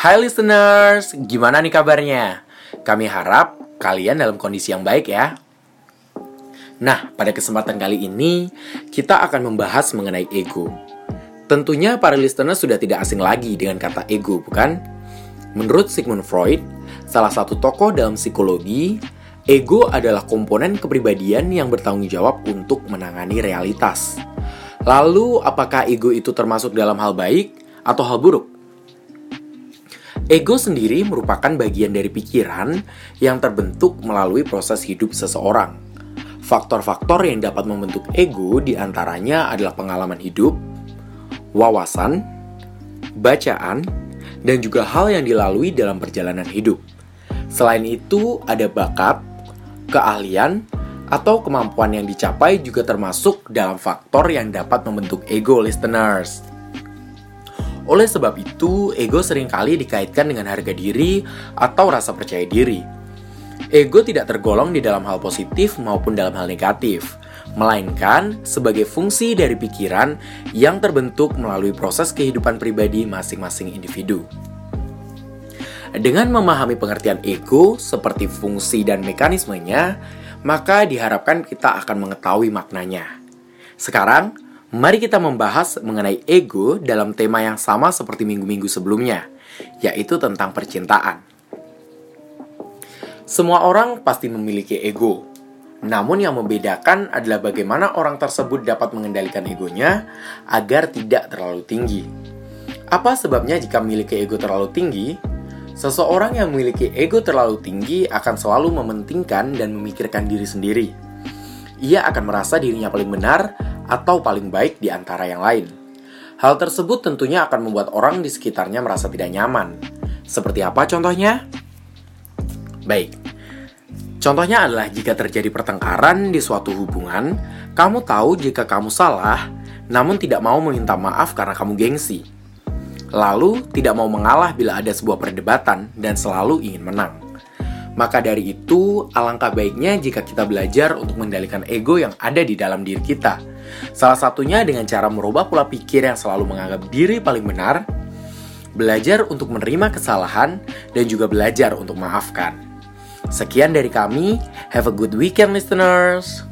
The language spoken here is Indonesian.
Hai listeners, gimana nih kabarnya? Kami harap kalian dalam kondisi yang baik ya. Nah, pada kesempatan kali ini kita akan membahas mengenai ego. Tentunya para listeners sudah tidak asing lagi dengan kata ego, bukan? Menurut Sigmund Freud, salah satu tokoh dalam psikologi, ego adalah komponen kepribadian yang bertanggung jawab untuk menangani realitas. Lalu, apakah ego itu termasuk dalam hal baik atau hal buruk? Ego sendiri merupakan bagian dari pikiran yang terbentuk melalui proses hidup seseorang. Faktor-faktor yang dapat membentuk ego di antaranya adalah pengalaman hidup, wawasan, bacaan, dan juga hal yang dilalui dalam perjalanan hidup. Selain itu, ada bakat, keahlian, atau kemampuan yang dicapai juga termasuk dalam faktor yang dapat membentuk ego listeners. Oleh sebab itu, ego sering kali dikaitkan dengan harga diri atau rasa percaya diri. Ego tidak tergolong di dalam hal positif maupun dalam hal negatif, melainkan sebagai fungsi dari pikiran yang terbentuk melalui proses kehidupan pribadi masing-masing individu. Dengan memahami pengertian ego seperti fungsi dan mekanismenya, maka diharapkan kita akan mengetahui maknanya. Sekarang, mari kita membahas mengenai ego dalam tema yang sama seperti minggu-minggu sebelumnya, yaitu tentang percintaan. Semua orang pasti memiliki ego, namun yang membedakan adalah bagaimana orang tersebut dapat mengendalikan egonya agar tidak terlalu tinggi. Apa sebabnya jika memiliki ego terlalu tinggi? Seseorang yang memiliki ego terlalu tinggi akan selalu mementingkan dan memikirkan diri sendiri. Ia akan merasa dirinya paling benar atau paling baik di antara yang lain. Hal tersebut tentunya akan membuat orang di sekitarnya merasa tidak nyaman. Seperti apa contohnya? Baik, contohnya adalah jika terjadi pertengkaran di suatu hubungan, kamu tahu jika kamu salah, namun tidak mau meminta maaf karena kamu gengsi lalu tidak mau mengalah bila ada sebuah perdebatan dan selalu ingin menang. Maka dari itu, alangkah baiknya jika kita belajar untuk mengendalikan ego yang ada di dalam diri kita. Salah satunya dengan cara merubah pola pikir yang selalu menganggap diri paling benar, belajar untuk menerima kesalahan, dan juga belajar untuk maafkan. Sekian dari kami, have a good weekend listeners!